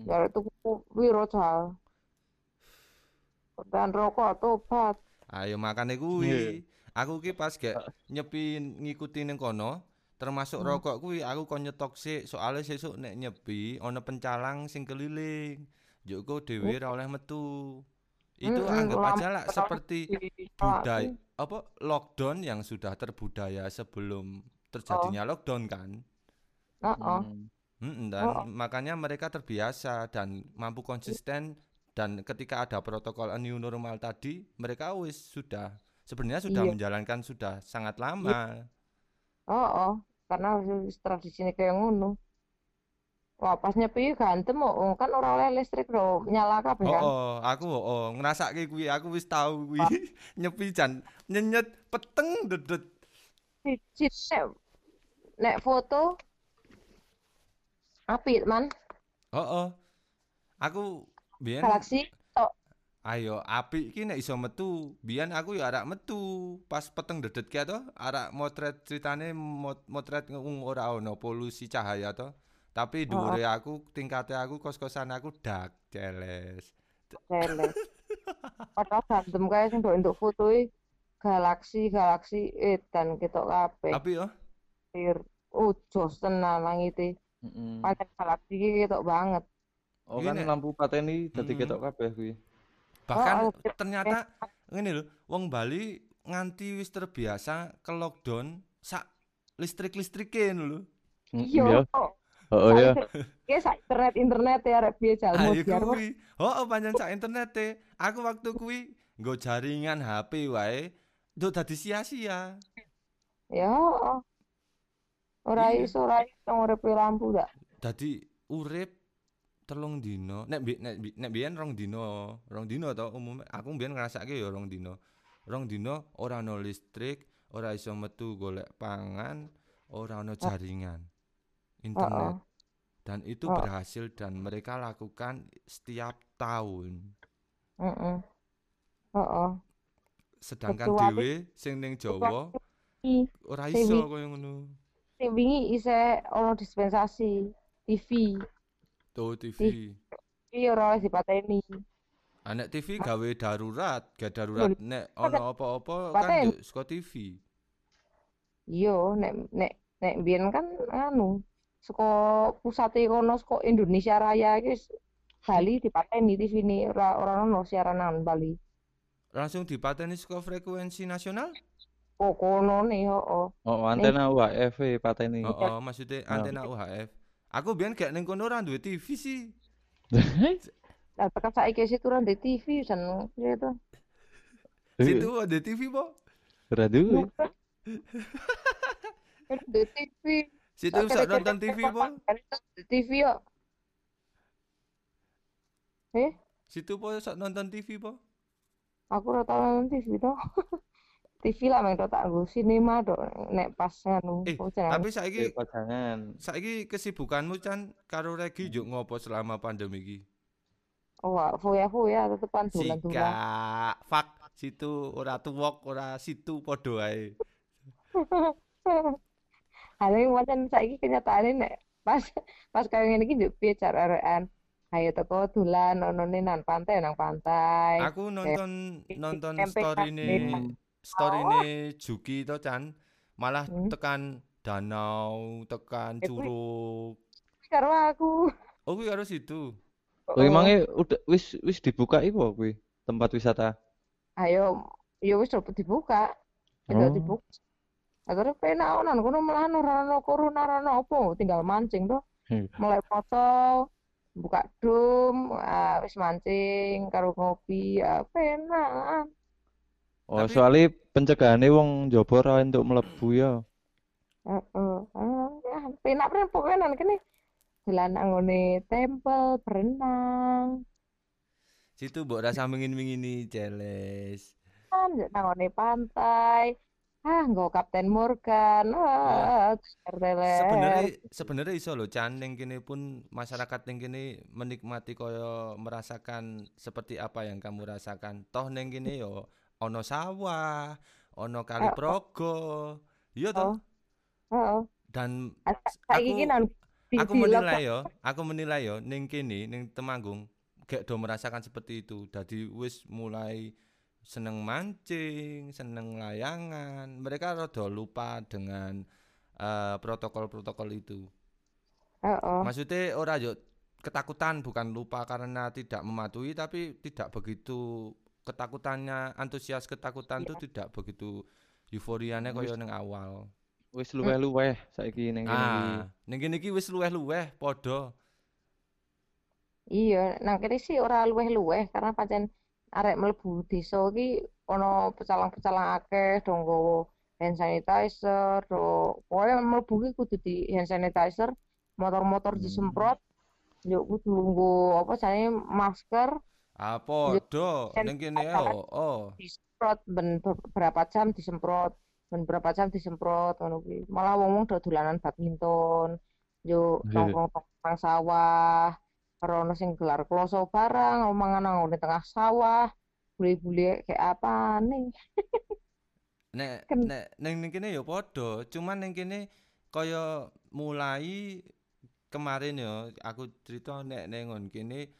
Speaker 2: Hmm.
Speaker 3: Ya tuku piro cal. Dan rokok tobat.
Speaker 1: Ayo makane
Speaker 2: Iya.
Speaker 1: kuwi. Aku ki pas gak nyepi ngikuti ning kono, termasuk
Speaker 3: Hmm.
Speaker 1: rokok kuwi aku kon nyetok sik, soalnya sesuk nek nyepi ana pencalang sing keliling. Njuk dhewe ora oleh metu. Itu
Speaker 3: Mm-mm,
Speaker 1: anggap aja lah seperti budaya apa lockdown yang sudah terbudaya sebelum terjadinya lockdown kan.
Speaker 3: Heeh.
Speaker 2: Hmm.
Speaker 1: Mm-mm, dan
Speaker 3: Oh.
Speaker 1: makanya mereka terbiasa dan mampu konsisten dan ketika ada protokol new normal tadi mereka wis sudah sebenarnya sudah
Speaker 3: Iya.
Speaker 1: menjalankan sudah sangat lama.
Speaker 3: Oh, karena wis tradisine kayak ngono. Wah, pas nyepi gantem kok wong kan ora oleh listrik lho, nyala kabeh
Speaker 1: Oh,
Speaker 3: kan.
Speaker 1: oh, aku oh, oh ngrasake kuwi aku wis tahu kuwi
Speaker 3: Ah.
Speaker 1: nyepi jan nyenyet peteng dedet.
Speaker 3: Siji nek foto apik man,
Speaker 1: Oh, oh. Aku biyen
Speaker 3: galaksi tok.
Speaker 1: Ayo apik iki nek iso metu. Biyen aku ya arak metu pas peteng dedet ki to, arak motret ceritane mot motret wong ora ono polusi cahaya to. Tapi dhuwure aku tingkate aku kos-kosan aku dak jeles.
Speaker 3: Lele. Padahal gantem kae sing mbok entuk foto iki galaksi galaksi edan ketok kabeh.
Speaker 1: Tapi yo
Speaker 3: Pir. Oh, jos tenan langite.
Speaker 2: Mm-mm.
Speaker 3: Pancen galaksi ketok banget.
Speaker 2: Oh kan lampu pateni dadi
Speaker 1: Mm-mm.
Speaker 2: ketok kabeh kuwi.
Speaker 1: Bahkan
Speaker 3: Oh, oh,
Speaker 1: ternyata ngene lho, wong Bali nganti wis terbiasa ke lockdown sak listrik-listrike ngono lho.
Speaker 2: Mm,
Speaker 3: Iya.
Speaker 2: iya. Oh ya.
Speaker 3: Iki sak internet internet ya arek piye jalmu
Speaker 1: Ayo kuwi. Oh, pancen sak internet e. Aku waktu kuwi nggo jaringan HP wae Duh dadi sia-sia.
Speaker 3: Ya, ora
Speaker 1: Iya.
Speaker 3: iso ora iso nguripi lampu dak.
Speaker 1: Dadi urip telung dino. Nek bi- nek bi- nek biyen rong dino, rong dino to umume aku biyen ngrasake ya rong dino. Rong dino ora ono listrik, ora iso metu golek pangan, ora ono jaringan internet. Dan itu
Speaker 3: Oh.
Speaker 1: berhasil dan mereka lakukan setiap tahun.
Speaker 3: Heeh. Heeh.
Speaker 1: Sedangkan dhewe sing ning Jawa ora iso koyo ngono.
Speaker 3: sing wingi isih ono dispensasi TV.
Speaker 1: Tuh TV.
Speaker 3: Iki ora dipateni.
Speaker 1: Anak TV gawe darurat, gak darurat nek ono apa-apa kan saka TV.
Speaker 3: Iya, nek nek nek biyen kan anu saka pusate kono saka Indonesia Raya iki Bali dipateni TV ini ora ora ono siaranan Bali.
Speaker 1: Langsung dipateni saka frekuensi nasional?
Speaker 3: Oh, kono nih, heeh.
Speaker 2: Oh, antena UHF e pateni.
Speaker 1: Oh, oh maksudnya antena UHF. Aku biyen gak ning kono ora duwe TV sih.
Speaker 3: Lah tekan saiki sih turun di TV jan gitu.
Speaker 1: Situ ada TV po.
Speaker 2: Ora duwe.
Speaker 3: Di TV.
Speaker 1: Situ sok nonton TV po.
Speaker 3: Di TV yo. Eh,
Speaker 1: Situ po sok nonton TV po.
Speaker 3: aku ora tau nonton TV to. TV lah tok tak nggo sinema tok nek pas anu
Speaker 1: Eh. Tapi saiki
Speaker 2: Iki pajangan.
Speaker 1: saiki kesibukanmu Chan karo Regi juk ngopo selama pandemi iki?
Speaker 3: Oh, foya-foya tetepan dolan-dolan.
Speaker 1: Sika, fuck, situ ora tuwok, ora situ padha ae.
Speaker 3: Hal yang macam saiki kenyataane nek pas pas kaya ngene iki njuk piye cara-caraan. Ayo teko dolan onone nang pantai nang pantai.
Speaker 1: Aku nonton nonton
Speaker 3: camping
Speaker 1: storyne
Speaker 3: camping.
Speaker 1: storyne Juki to Chan, malah
Speaker 3: Hmm.
Speaker 1: tekan danau, tekan
Speaker 3: Eh, kuwi-
Speaker 1: curug.
Speaker 3: Karo aku.
Speaker 1: Oh kuwi karo situ.
Speaker 2: Oh, emangnya udah wis wis dibuka iku kuwi tempat wisata.
Speaker 3: Ayo, ya wis dibuka.
Speaker 2: Oh.
Speaker 3: Tidak dibuka. Akhirnya penak onan kono malah ora corona ora apa, tinggal mancing tuh.
Speaker 2: Hmm.
Speaker 3: Mulai foto, buka dom, ah, wis mancing karo ngopi, ya penak.
Speaker 2: Oh,
Speaker 1: Tapi-
Speaker 2: soalnya pencegahane wong njaba ora entuk mlebu ya.
Speaker 3: Heeh. Ah, penak pren pokoknya nang kene. Dolan nang ngone tempel, berenang.
Speaker 1: Situ mbok rasa mingin-mingini jeles.
Speaker 3: kan nang ngone pantai. Ah, nggo Kapten Morgan. Ah, terteler.
Speaker 1: Sebenarnya sebenarnya iso lho Chan ning kene pun masyarakat ning kene menikmati kaya merasakan seperti apa yang kamu rasakan. Toh ning kene yo ono sawah, ono kali
Speaker 3: Oh.
Speaker 1: progo. Iya toh.
Speaker 3: Heeh.
Speaker 1: Dan
Speaker 3: Ah, Saiki
Speaker 1: Aku- aku menilai yo, aku menilai yo ning kene ning Temanggung gak do merasakan seperti itu. Dadi wis mulai seneng mancing, seneng layangan. Mereka rada lupa dengan eh, protokol-protokol itu.
Speaker 3: Heeh.
Speaker 1: Maksudnya ora yo ketakutan bukan lupa karena tidak mematuhi tapi tidak begitu ketakutannya antusias ketakutan tuh tidak begitu euforianya kaya ning awal.
Speaker 2: Wis luweh-luweh saiki ning kene iki.
Speaker 1: Ah, ning kene iki wis luweh-luweh padha.
Speaker 3: Iya, nang kene sih ora luweh-luweh karena pancen arek mlebu desa iki ana pecalang-pecalang akeh do nggawa hand sanitizer, do pokoknya mlebu ki kudu di hand sanitizer, motor-motor
Speaker 2: Hmm.
Speaker 3: disemprot, yo kudu nggo apa jenenge masker,
Speaker 1: Ah, padha
Speaker 3: Kan
Speaker 1: ning kene oh, oh.
Speaker 3: disemprot ben beberapa jam disemprot, ben berapa jam disemprot ngono kuwi. Malah wong-wong do dolanan badminton, yo
Speaker 2: Iya.
Speaker 3: nongkrong nang sawah, karo ono sing gelar kloso barang, mangan nang ngone tengah sawah, bule-bule kayak apa nih.
Speaker 1: Nek nek ning ning kene ya padha, cuman ning kene kaya mulai kemarin ya aku cerita nek ning ngon kene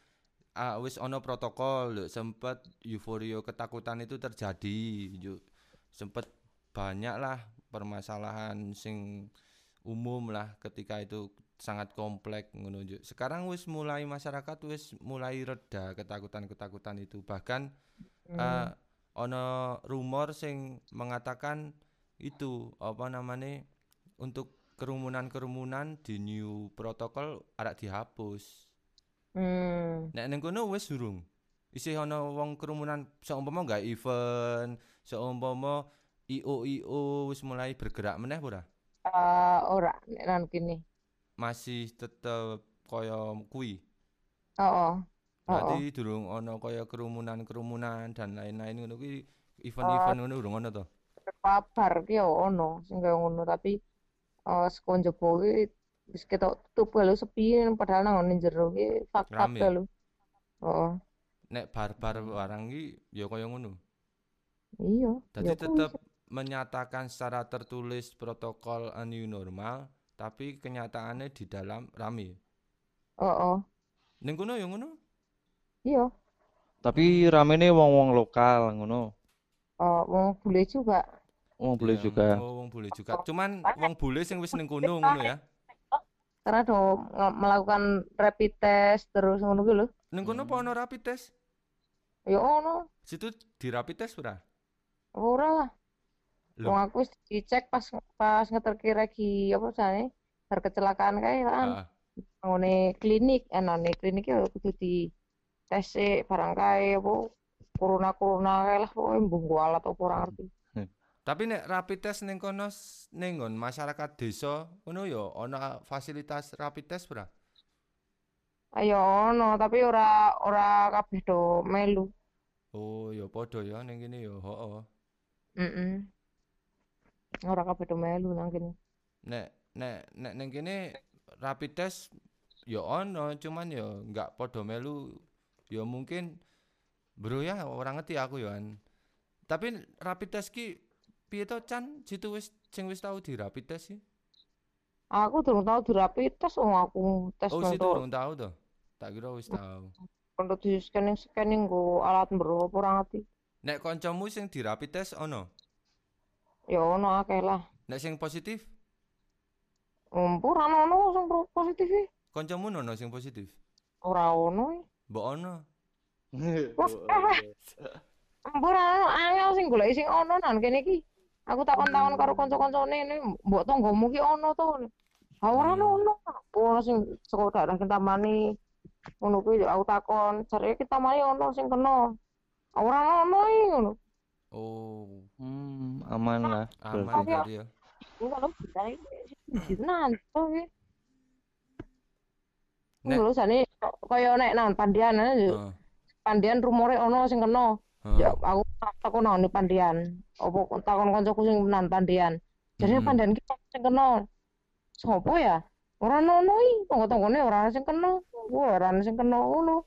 Speaker 1: ah, wis ana protokol lho sempet euforia ketakutan itu terjadi yuk sempet banyak lah permasalahan sing umum lah ketika itu sangat kompleks ngono Juk. Sekarang wis mulai masyarakat wis mulai reda ketakutan-ketakutan itu bahkan eh ono rumor sing mengatakan itu apa namanya untuk kerumunan-kerumunan di new protokol arek dihapus.
Speaker 3: Hmm.
Speaker 1: Nek ning kono wis durung. Isih ana wong kerumunan seumpama gak event, seumpama IO IO wis mulai bergerak meneh ora?
Speaker 3: Eh, ora nek nang kene.
Speaker 1: Masih tetep kaya kuwi.
Speaker 3: Heeh.
Speaker 1: Berarti durung ana kaya kerumunan-kerumunan dan lain-lain ngono kuwi event-event ngono durung ana to?
Speaker 3: Kabar ki yo ono sing kaya ngono tapi eh saka njaba ki wis ketok tutup lho sepi padahal nang ngene jero ki fakta
Speaker 1: Rame.
Speaker 3: lho. Heeh.
Speaker 1: Nek bar-bar barang ki ya kaya ngono.
Speaker 3: Iya,
Speaker 1: Jadi
Speaker 3: ya
Speaker 1: tetap menyatakan secara tertulis protokol a new normal, tapi kenyataannya di dalam rame.
Speaker 3: Heeh.
Speaker 1: Ning kono ya ngono.
Speaker 3: Iya.
Speaker 2: Tapi ramene wong-wong lokal ngono.
Speaker 3: Eh wong bule juga.
Speaker 2: Wong boleh
Speaker 1: Ya,
Speaker 2: juga.
Speaker 1: Oh, wong bule juga. Cuman wong bule sing wis ning kono ngono ya.
Speaker 3: Karena do melakukan rapid test terus ngono ki lho.
Speaker 1: Ning kono apa ono rapid test?
Speaker 3: Ya ono.
Speaker 1: Situ di rapid test ora?
Speaker 3: Ora lah. Wong aku wis dicek pas pas ngeterke lagi apa jane bar kecelakaan kae kan.
Speaker 1: Heeh.
Speaker 3: Ngone klinik, eh nane klinik ya kudu di tes barang kae apa corona-corona kae lah pokoke mbung kualat apa ora ngerti.
Speaker 1: Tapi nek rapid test ning kono ning masyarakat desa ngono ya ono fasilitas rapid test ora?
Speaker 3: Ayo ono tapi ora ora kabeh do melu.
Speaker 1: Oh, ya padha ya ning kene ya, heeh.
Speaker 3: Heeh. Ora kabeh do melu nang kene.
Speaker 1: Nek nek nek ning kene rapid test ya ono, cuman ya nggak podo melu. Ya mungkin bro ya orang ngerti aku ya. Tapi rapid test ki piye to Chan? Situ wis sing wis tau di rapid test sih.
Speaker 3: Aku durung tau di rapid test wong aku tes
Speaker 1: Oh, situ durung tau to. Tak kira wis tau.
Speaker 3: untuk di scanning scanning go alat apa ora ngerti.
Speaker 1: Nek kancamu sing di rapid test ono.
Speaker 3: Ya ono akeh lah.
Speaker 1: Nek sing positif,
Speaker 3: Umpur ana ono sing positif e.
Speaker 1: kancamu ono sing positif.
Speaker 3: Ora ono e.
Speaker 1: Mbok ono.
Speaker 3: Umpur ana angel sing golek sing ono nang kene iki. Aku takon-takon karo kanca-kancane ini mbok tanggamu ki ono to. Ha ora
Speaker 1: Hmm.
Speaker 3: ono. Ono sing saka daerah Kintamani. Ngono kuwi aku takon, jare Kintamani ono sing kena. Ora ono iki ngono.
Speaker 1: Oh,
Speaker 2: Hmm, aman lah
Speaker 1: aman
Speaker 2: berarti.
Speaker 1: ya.
Speaker 3: Ini kalau bisa iki tenan to iki.
Speaker 1: Nek-
Speaker 3: Lho jane kaya nek nang Pandian ae,
Speaker 1: Heeh.
Speaker 3: Pandian rumore ono sing kena. Ya
Speaker 1: Heeh.
Speaker 3: Aku takon nang Pandian. Apa takon kancaku sing nang Pandian. Jadi
Speaker 1: Mm-mm.
Speaker 3: Pandian ki sing kena. Sopo ya? Ora ono iki, tangga-tanggane ora ana sing kena. Ora ana sing kena ngono.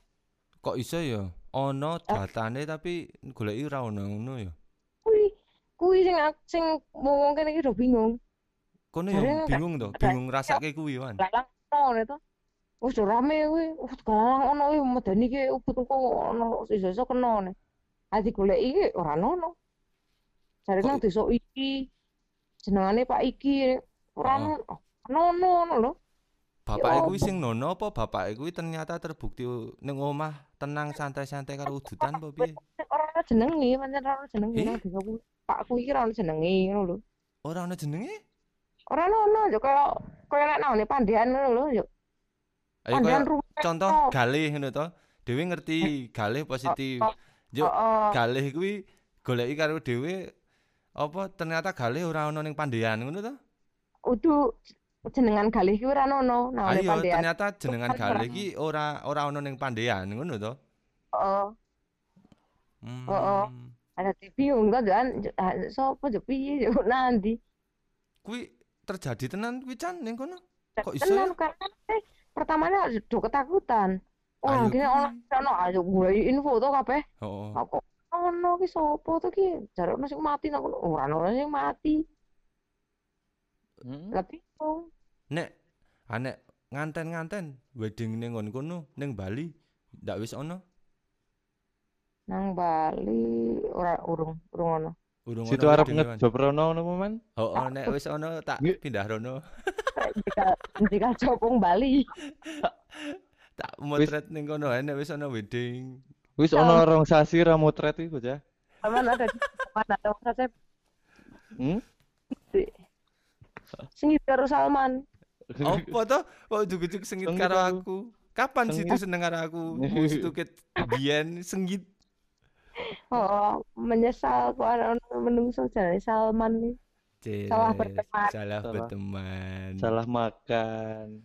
Speaker 1: Kok iso ya? Ono datane tapi goleki ora ono ngono ya.
Speaker 3: Kuwi kuwi sing sing wong kene iki do bingung.
Speaker 1: Kono ya
Speaker 3: nggak-
Speaker 1: bingung to, bingung rasake kuwi kan.
Speaker 3: Lalang ono to. Wis rame kuwi. Wis galang ono iki medeni ki ubut kok ono iso-iso kena ne. Adi goleki ki ora ono. Jare nang desa iki jenengane Pak Iki ora
Speaker 1: Heeh.
Speaker 3: ono. Ono ono ono lho.
Speaker 1: Bapake
Speaker 3: Ya
Speaker 1: kuwi sing nono apa bapake kuwi ternyata terbukti ning omah tenang santai-santai karo udutan apa piye?
Speaker 3: Ora ono jenenge, pancen ora ono jenenge
Speaker 1: Eh?
Speaker 3: nang desa. Pakku iki ora ono jenenge ngono lho.
Speaker 1: Ora ono jenenge?
Speaker 3: Ora ono yo kaya kaya nek nang Pandian ngono lho yo.
Speaker 1: Ayo kaya contoh
Speaker 3: Oh.
Speaker 1: galih ngono to. Dewe ngerti galih positif. Yo
Speaker 3: Heeh.
Speaker 1: galih kuwi goleki karo dhewe apa ternyata galih ora ono ning Pandean ngono to?
Speaker 3: Udu jenengan galih ki ora ono nang
Speaker 1: Ayo
Speaker 3: Pandian.
Speaker 1: ternyata jenengan galih ki ora ora ono ning Pandean ngono to.
Speaker 3: Heeh. Heeh.
Speaker 1: Hmm.
Speaker 3: Ada bingung kan jan sapa yo piye yo nanti.
Speaker 1: Kuwi terjadi tenan kuwi Chan ning kono. Kok iso
Speaker 3: Tenan
Speaker 1: ya?
Speaker 3: karena eh, pertamanya do ketakutan. Oh,
Speaker 1: Ayo
Speaker 3: gini
Speaker 1: kuwi.
Speaker 3: ono ono ayo gue info to kabeh.
Speaker 1: Heeh.
Speaker 3: Aku ono ki sapa to ki? Jare ono sing mati nang kono. Ora ono sing mati.
Speaker 2: Hmm.
Speaker 3: Lah bingung.
Speaker 1: Nek anek nganten-nganten wedding ning nggon kono ning Bali ndak wis ono.
Speaker 3: Nang Bali ora urung urung ono.
Speaker 1: Urung
Speaker 2: Situ
Speaker 1: ono
Speaker 2: arep ngejob rono ngono Man?
Speaker 1: Heeh, nek wis ono tak pindah rono.
Speaker 3: Jika jika copong Bali.
Speaker 1: Tak motret ning kono ae nek wis ono wedding.
Speaker 2: Wis ono rong sasi ra motret iki bocah.
Speaker 3: Aman ada di mana dong resep
Speaker 2: Hmm?
Speaker 3: sing karo Salman.
Speaker 1: Apa to? Kok ujug-ujug sengit
Speaker 2: Sengit
Speaker 1: karo
Speaker 2: aku.
Speaker 1: Kapan
Speaker 2: Sengit.
Speaker 1: situ seneng karo aku? Wis tuket biyen sengit.
Speaker 3: Oh, menyesal kok ada ono menungso jalane Salman nih. Salah berteman.
Speaker 1: Salah. berteman.
Speaker 2: Salah makan.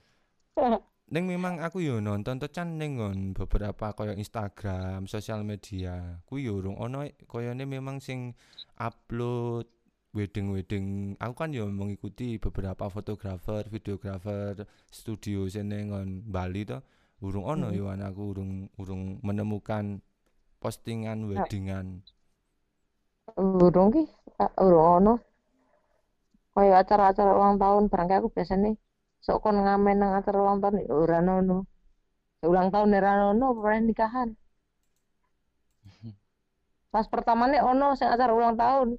Speaker 1: Ning memang aku yo nonton to Chan ning nggon beberapa kaya Instagram, sosial media. Kuwi yo urung ono koyone memang sing upload wedding-wedding. Aku kan yo mengikuti beberapa fotografer, videografer studio sene nggon Bali to. Urung ono
Speaker 3: Hmm.
Speaker 1: yo anakku urung urung menemukan postingan weddingan.
Speaker 3: Urung ki, ah, urung ono. Kaya acara-acara ulang tahun barangkali aku biasanya sok kon ngamen nang acara ulang tahun ya ora ono. Ya, ulang tahun ora ono nikahan. Pas pertamane ono sing acara ulang tahun.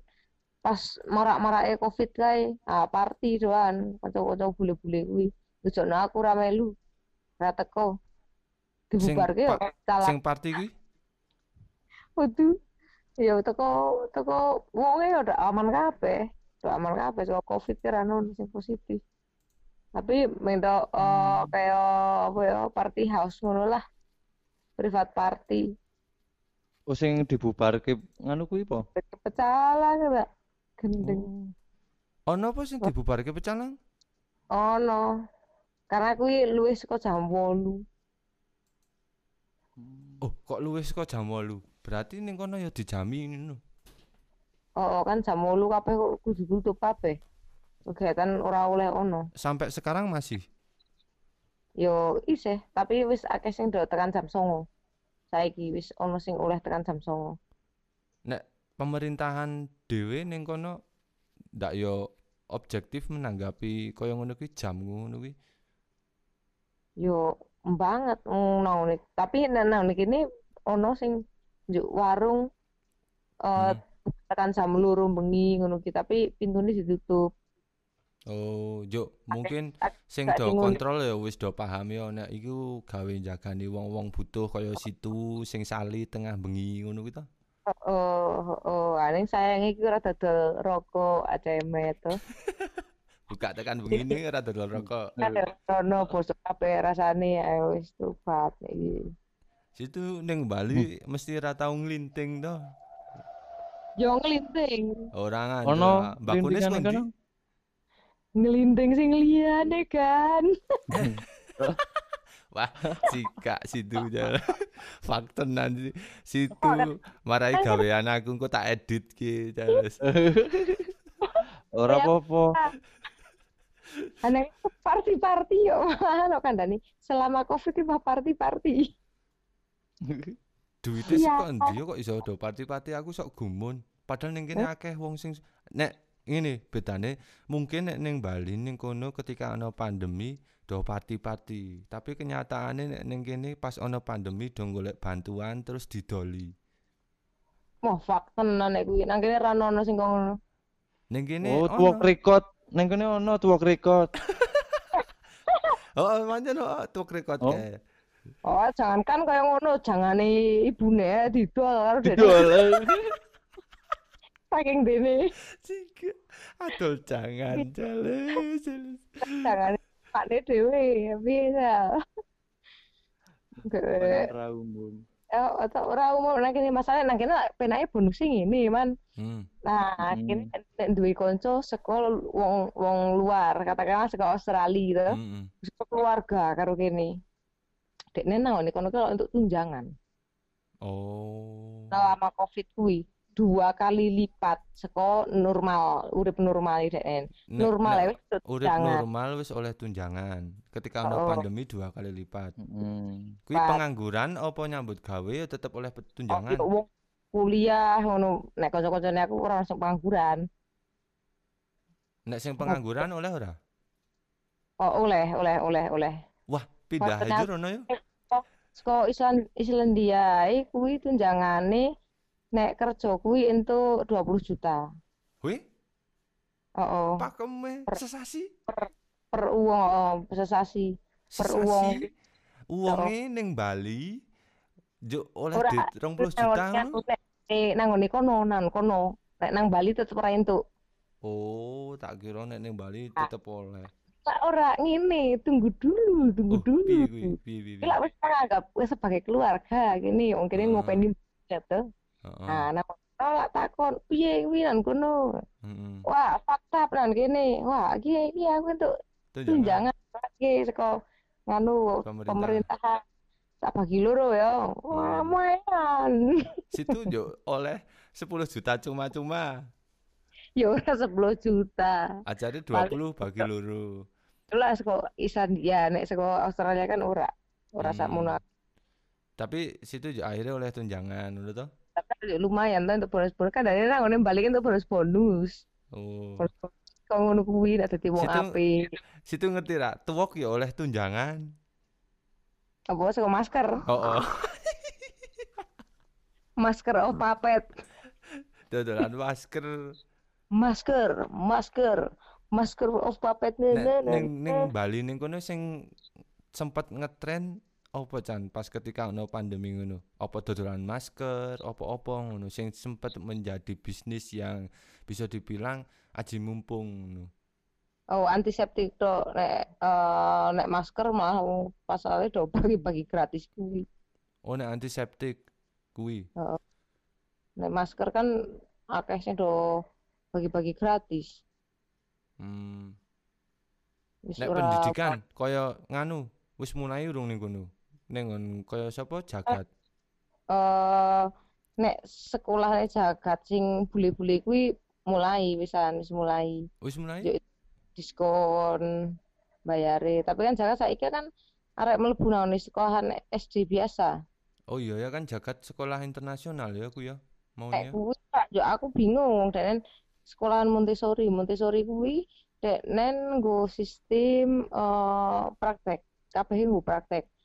Speaker 3: Pas marak-marake Covid kae, ah party doan, kanca-kanca bule-bule kuwi. Tujono aku ra melu. Ra teko. Dibubarke ya
Speaker 1: pa-
Speaker 3: salah.
Speaker 1: Sing party kuwi
Speaker 3: Waduh. Ya teko teko wonge ya udah aman kabeh. Aman kabeh soal Covid ki ra ono sing positif. Tapi minta eh, kayak apa ya party house ngono lah. Privat party.
Speaker 2: Oh sing dibubarke nganu kuwi po.
Speaker 3: Pecalang ya, Gendeng.
Speaker 1: ono apa sing dibubarke pecalang?
Speaker 3: Ono. Karena kuwi luwih saka jam 8.
Speaker 1: Oh, kok luwih saka jam 8. Berarti ning kono ya dijami ngono.
Speaker 3: Oh, kan jam 8 kabeh kok kudu tutup kabeh. Kegiatan ora oleh ono.
Speaker 1: Sampai sekarang masih.
Speaker 3: Yo isih, tapi wis akeh sing do tekan jam 09.00. Saiki wis ono sing oleh tekan jam 09.00.
Speaker 1: Nek pemerintahan dhewe ning kono ndak yo objektif menanggapi kaya ngono kuwi jam ngono kuwi.
Speaker 3: Yo banget nih. Tapi nek nang kene ono sing njuk warung eh
Speaker 1: Hmm.
Speaker 3: tekan jam loro bengi ngono ki, tapi pintune ditutup.
Speaker 1: Oh, yo mungkin sing do kontrol ya wis do paham ya nek iku gawe jagani wong-wong butuh kaya situ sing sali tengah bengi ngono kuwi to.
Speaker 3: Oh, oh, aning sayang iki ora dodol rokok ACM to.
Speaker 1: Buka tekan bengi ini ora dodol rokok.
Speaker 3: Ono bosok kabeh rasane ayo wis tobat iki.
Speaker 1: Situ ning Bali mesti ra tau nglinting to.
Speaker 3: Yo nglinting,
Speaker 1: Ora
Speaker 2: Ono
Speaker 1: ngandel. Mbak Kunis
Speaker 3: nglinting sing liyane kan.
Speaker 1: Wah, sika situ jalan. Faktenan si- situ marai gawean aku engko tak edit ki jales.
Speaker 2: Ora apa-apa.
Speaker 3: Aneh party-party yo mana kandhane selama Covid iki mah party-party.
Speaker 1: Duite
Speaker 3: Iya.
Speaker 1: saka endi yo kok iso do party-party aku sok gumun. Padahal ning kene akeh wong sing nek ngene bedane mungkin nek ning Bali ning kono ketika ana pandemi do party-party, tapi kenyataane nek ning kene pas ana pandemi do golek bantuan terus didoli.
Speaker 3: Wah, fak tenan nek kuwi. Nang kene ra ono sing ngono.
Speaker 1: Ning kene
Speaker 2: Oh,
Speaker 1: ono.
Speaker 2: tuwok record. Ning kene ono tuwok record.
Speaker 1: Oh, pancen oh, tuwek record
Speaker 2: Oh.
Speaker 1: kae.
Speaker 3: Oh, jangankan kaya ngono, jangane ibune didol karo dene
Speaker 2: Didol.
Speaker 3: saking.
Speaker 1: Sika. Adol jangan jales. jales.
Speaker 3: Jangane pakne dhewe bisa. Gak,
Speaker 2: Ora umum.
Speaker 3: oh, atau ora umum nang kene masalah nang kene penake bonus sing ngene, Man.
Speaker 1: Hmm.
Speaker 3: Nah,
Speaker 2: Hmm.
Speaker 3: kene nek duwe kanca saka wong wong luar, katakanlah saka Australia gitu.
Speaker 1: Mm-mm.
Speaker 3: Saka keluarga karo kene. Dekne nang ngene kono untuk tunjangan.
Speaker 1: Oh.
Speaker 3: selama COVID kuwi dua kali lipat saka normal urip normal dekne.
Speaker 1: Nek-
Speaker 3: Normal ya
Speaker 1: nek
Speaker 3: wis
Speaker 1: urip normal wis oleh tunjangan. Ketika ana
Speaker 3: Oh.
Speaker 1: pandemi dua kali lipat.
Speaker 2: Mm.
Speaker 1: Kuwi pengangguran apa nyambut gawe ya tetep oleh
Speaker 3: Oh,
Speaker 1: tunjangan.
Speaker 3: wong kuliah ngono nek kanca-kancane aku ora langsung pengangguran.
Speaker 1: Nek sing pengangguran oleh ora?
Speaker 3: Oh, oleh, oleh, oleh, oleh.
Speaker 1: Wah, pindah aja rono ya.
Speaker 3: Saka Island Islandia iki kuwi tunjangane nek kerja kuwi entuk 20 juta.
Speaker 1: Wih,
Speaker 3: Oh,
Speaker 1: pakeme sesasi.
Speaker 3: per uang oh, sesasi. Per uang.
Speaker 1: Sesasi. Uangnya ning Bali juk oleh duit 20 juta.
Speaker 3: Eh, nang ngene kono, nang kono. Nek nang Bali tetep ora entuk.
Speaker 1: Oh, tak kira nek ning Bali tetep oleh.
Speaker 3: Lah ora ngene, tunggu dulu, tunggu
Speaker 1: Oh,
Speaker 3: dulu.
Speaker 1: kuwi? Piye piye piye?
Speaker 3: wis anggap wis sebagai keluarga gini, wong kene
Speaker 1: Heeh.
Speaker 3: ngopeni budget
Speaker 1: Heeh.
Speaker 3: Nah, nang tak takon piye kuwi nang kono. Wah, fakta nang kene. Wah, iki iki aku entuk tunjangan lagi saka nganu
Speaker 1: Pemerintah.
Speaker 3: pemerintahan tak bagi loro ya. Wah, lumayan.
Speaker 1: Situ yo oleh 10 juta cuma-cuma.
Speaker 3: Ya ora 10 juta.
Speaker 1: Ajare 20 bagi loro.
Speaker 3: Lah saka Islandia nek saka Australia kan ora. Ora
Speaker 1: Hmm.
Speaker 3: sakmono.
Speaker 1: Tapi situ yo akhirnya oleh tunjangan, ngono toh?
Speaker 3: Tapi lumayan tuh untuk bonus-bonus kan dari nang ngene balikin untuk bonus-bonus.
Speaker 1: Oh.
Speaker 3: Bonus kok ngono kuwi nek dadi wong
Speaker 1: Situ-
Speaker 3: apik.
Speaker 1: Situ ngerti ra, tuwok yo oleh tunjangan.
Speaker 3: Apa saka masker?
Speaker 1: Oh, oh.
Speaker 3: Masker oh papet.
Speaker 1: Dodolan masker.
Speaker 3: Masker, masker, masker of puppet
Speaker 1: Nek ning ning Bali ning kono sing sempet ngetren apa Chan pas ketika ono pandemi ngono? Apa dodolan masker, apa-apa ngono sing sempet menjadi bisnis yang bisa dibilang aji mumpung ngono.
Speaker 3: Oh, antiseptik to nek eh, nek masker malah pasalnya do bagi-bagi gratis kuwi.
Speaker 1: Oh nek antiseptik kuwi.
Speaker 3: Nek masker kan akeh sing do bagi-bagi gratis.
Speaker 1: Hmm.
Speaker 3: Wis
Speaker 1: Nek pendidikan kaya nganu wis mulai urung ning kono. Ning nggon kaya sapa jagat.
Speaker 3: eh nek sekolah jagat sing bule-bule kuwi mulai wisan wis mulai
Speaker 1: Wis mulai?
Speaker 3: Yo, diskon bayare. Tapi kan jagat saiki kan arek mlebu nang sekolahan SD biasa.
Speaker 1: Oh iya ya kan jagat sekolah internasional ya aku ya.
Speaker 3: Kuwi Kak, yo aku bingung dan sekolahan Montessori, Montessori kuwi dek nen nggo sistem eh praktek. Kabeh nggo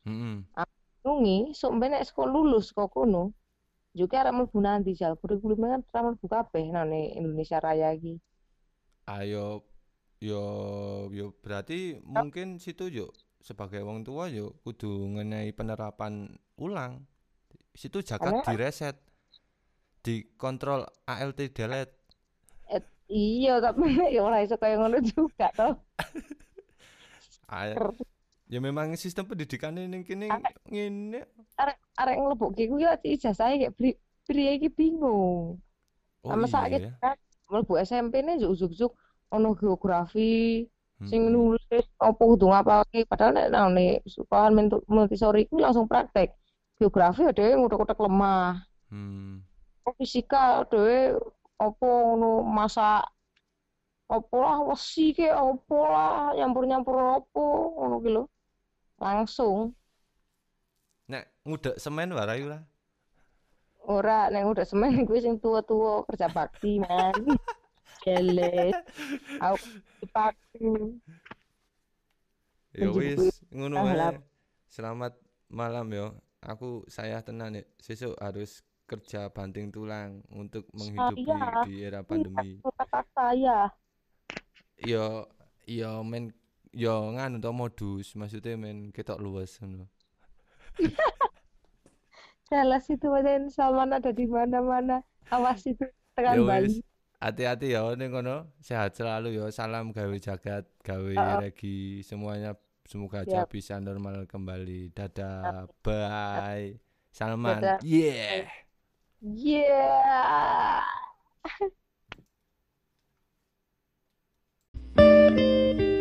Speaker 3: praktek.
Speaker 1: Heeh.
Speaker 3: Nungi sok mbek nek sekolah lulus kok kono juga arek mlebu nanti jal kurikulumnya kan ora mlebu kabeh ning Indonesia Raya iki.
Speaker 1: Ayo yo yo berarti mungkin situ yo sebagai wong tua yo kudu ngenai penerapan ulang. Situ jagat
Speaker 3: Karena-
Speaker 1: direset. Dikontrol ALT delete.
Speaker 3: Iya, tapi ya ora iso kaya ngono juga toh.
Speaker 1: A- Ya memang sistem pendidikan ini kini ngene.
Speaker 3: Arek arek nglebokke kuwi ya ijazahe kayak pri priye iki bingung.
Speaker 1: Oh
Speaker 3: Sama
Speaker 1: iya
Speaker 3: sakit
Speaker 1: ya.
Speaker 3: kan mlebu SMP ne juk-juk ono geografi sing
Speaker 1: Mm-mm.
Speaker 3: nulis apa kudu ngapalke padahal nek nang nih sekolahan Montu- Montessori kuwi langsung praktek. Geografi ya dhewe ngutek-utek lemah.
Speaker 1: Hmm.
Speaker 3: Fisika dhewe apa ngono masak apa lah wesi ke apa lah nyampur-nyampur apa ngono ki lho. Langsung
Speaker 1: Nek ngudek semen warai ora?
Speaker 3: ora nek udah semen kuwi sing tua-tua kerja bakti man. Jeles. Aku dipaksa.
Speaker 1: Ya wis ngono
Speaker 3: Ah,
Speaker 1: wae.
Speaker 3: lah.
Speaker 1: Selamat malam yo. Aku saya tenan nih. Sesuk harus kerja banting tulang untuk menghidupi
Speaker 3: Saya.
Speaker 1: di era pandemi.
Speaker 3: Kata saya.
Speaker 1: Yo yo men yo nganu to modus maksudnya men kita luas ngono.
Speaker 3: Jelas itu men Salman ada di mana-mana. Awas itu tekan
Speaker 1: ya
Speaker 3: Bali.
Speaker 1: Hati-hati ya ning kono Sehat selalu yo Salam gawe jagat, gawe
Speaker 3: oh.
Speaker 1: regi semuanya semoga yep. bisa normal kembali. Dadah. Yep. Bye. Salman.
Speaker 3: Dadah.
Speaker 1: Yeah.
Speaker 3: Yeah.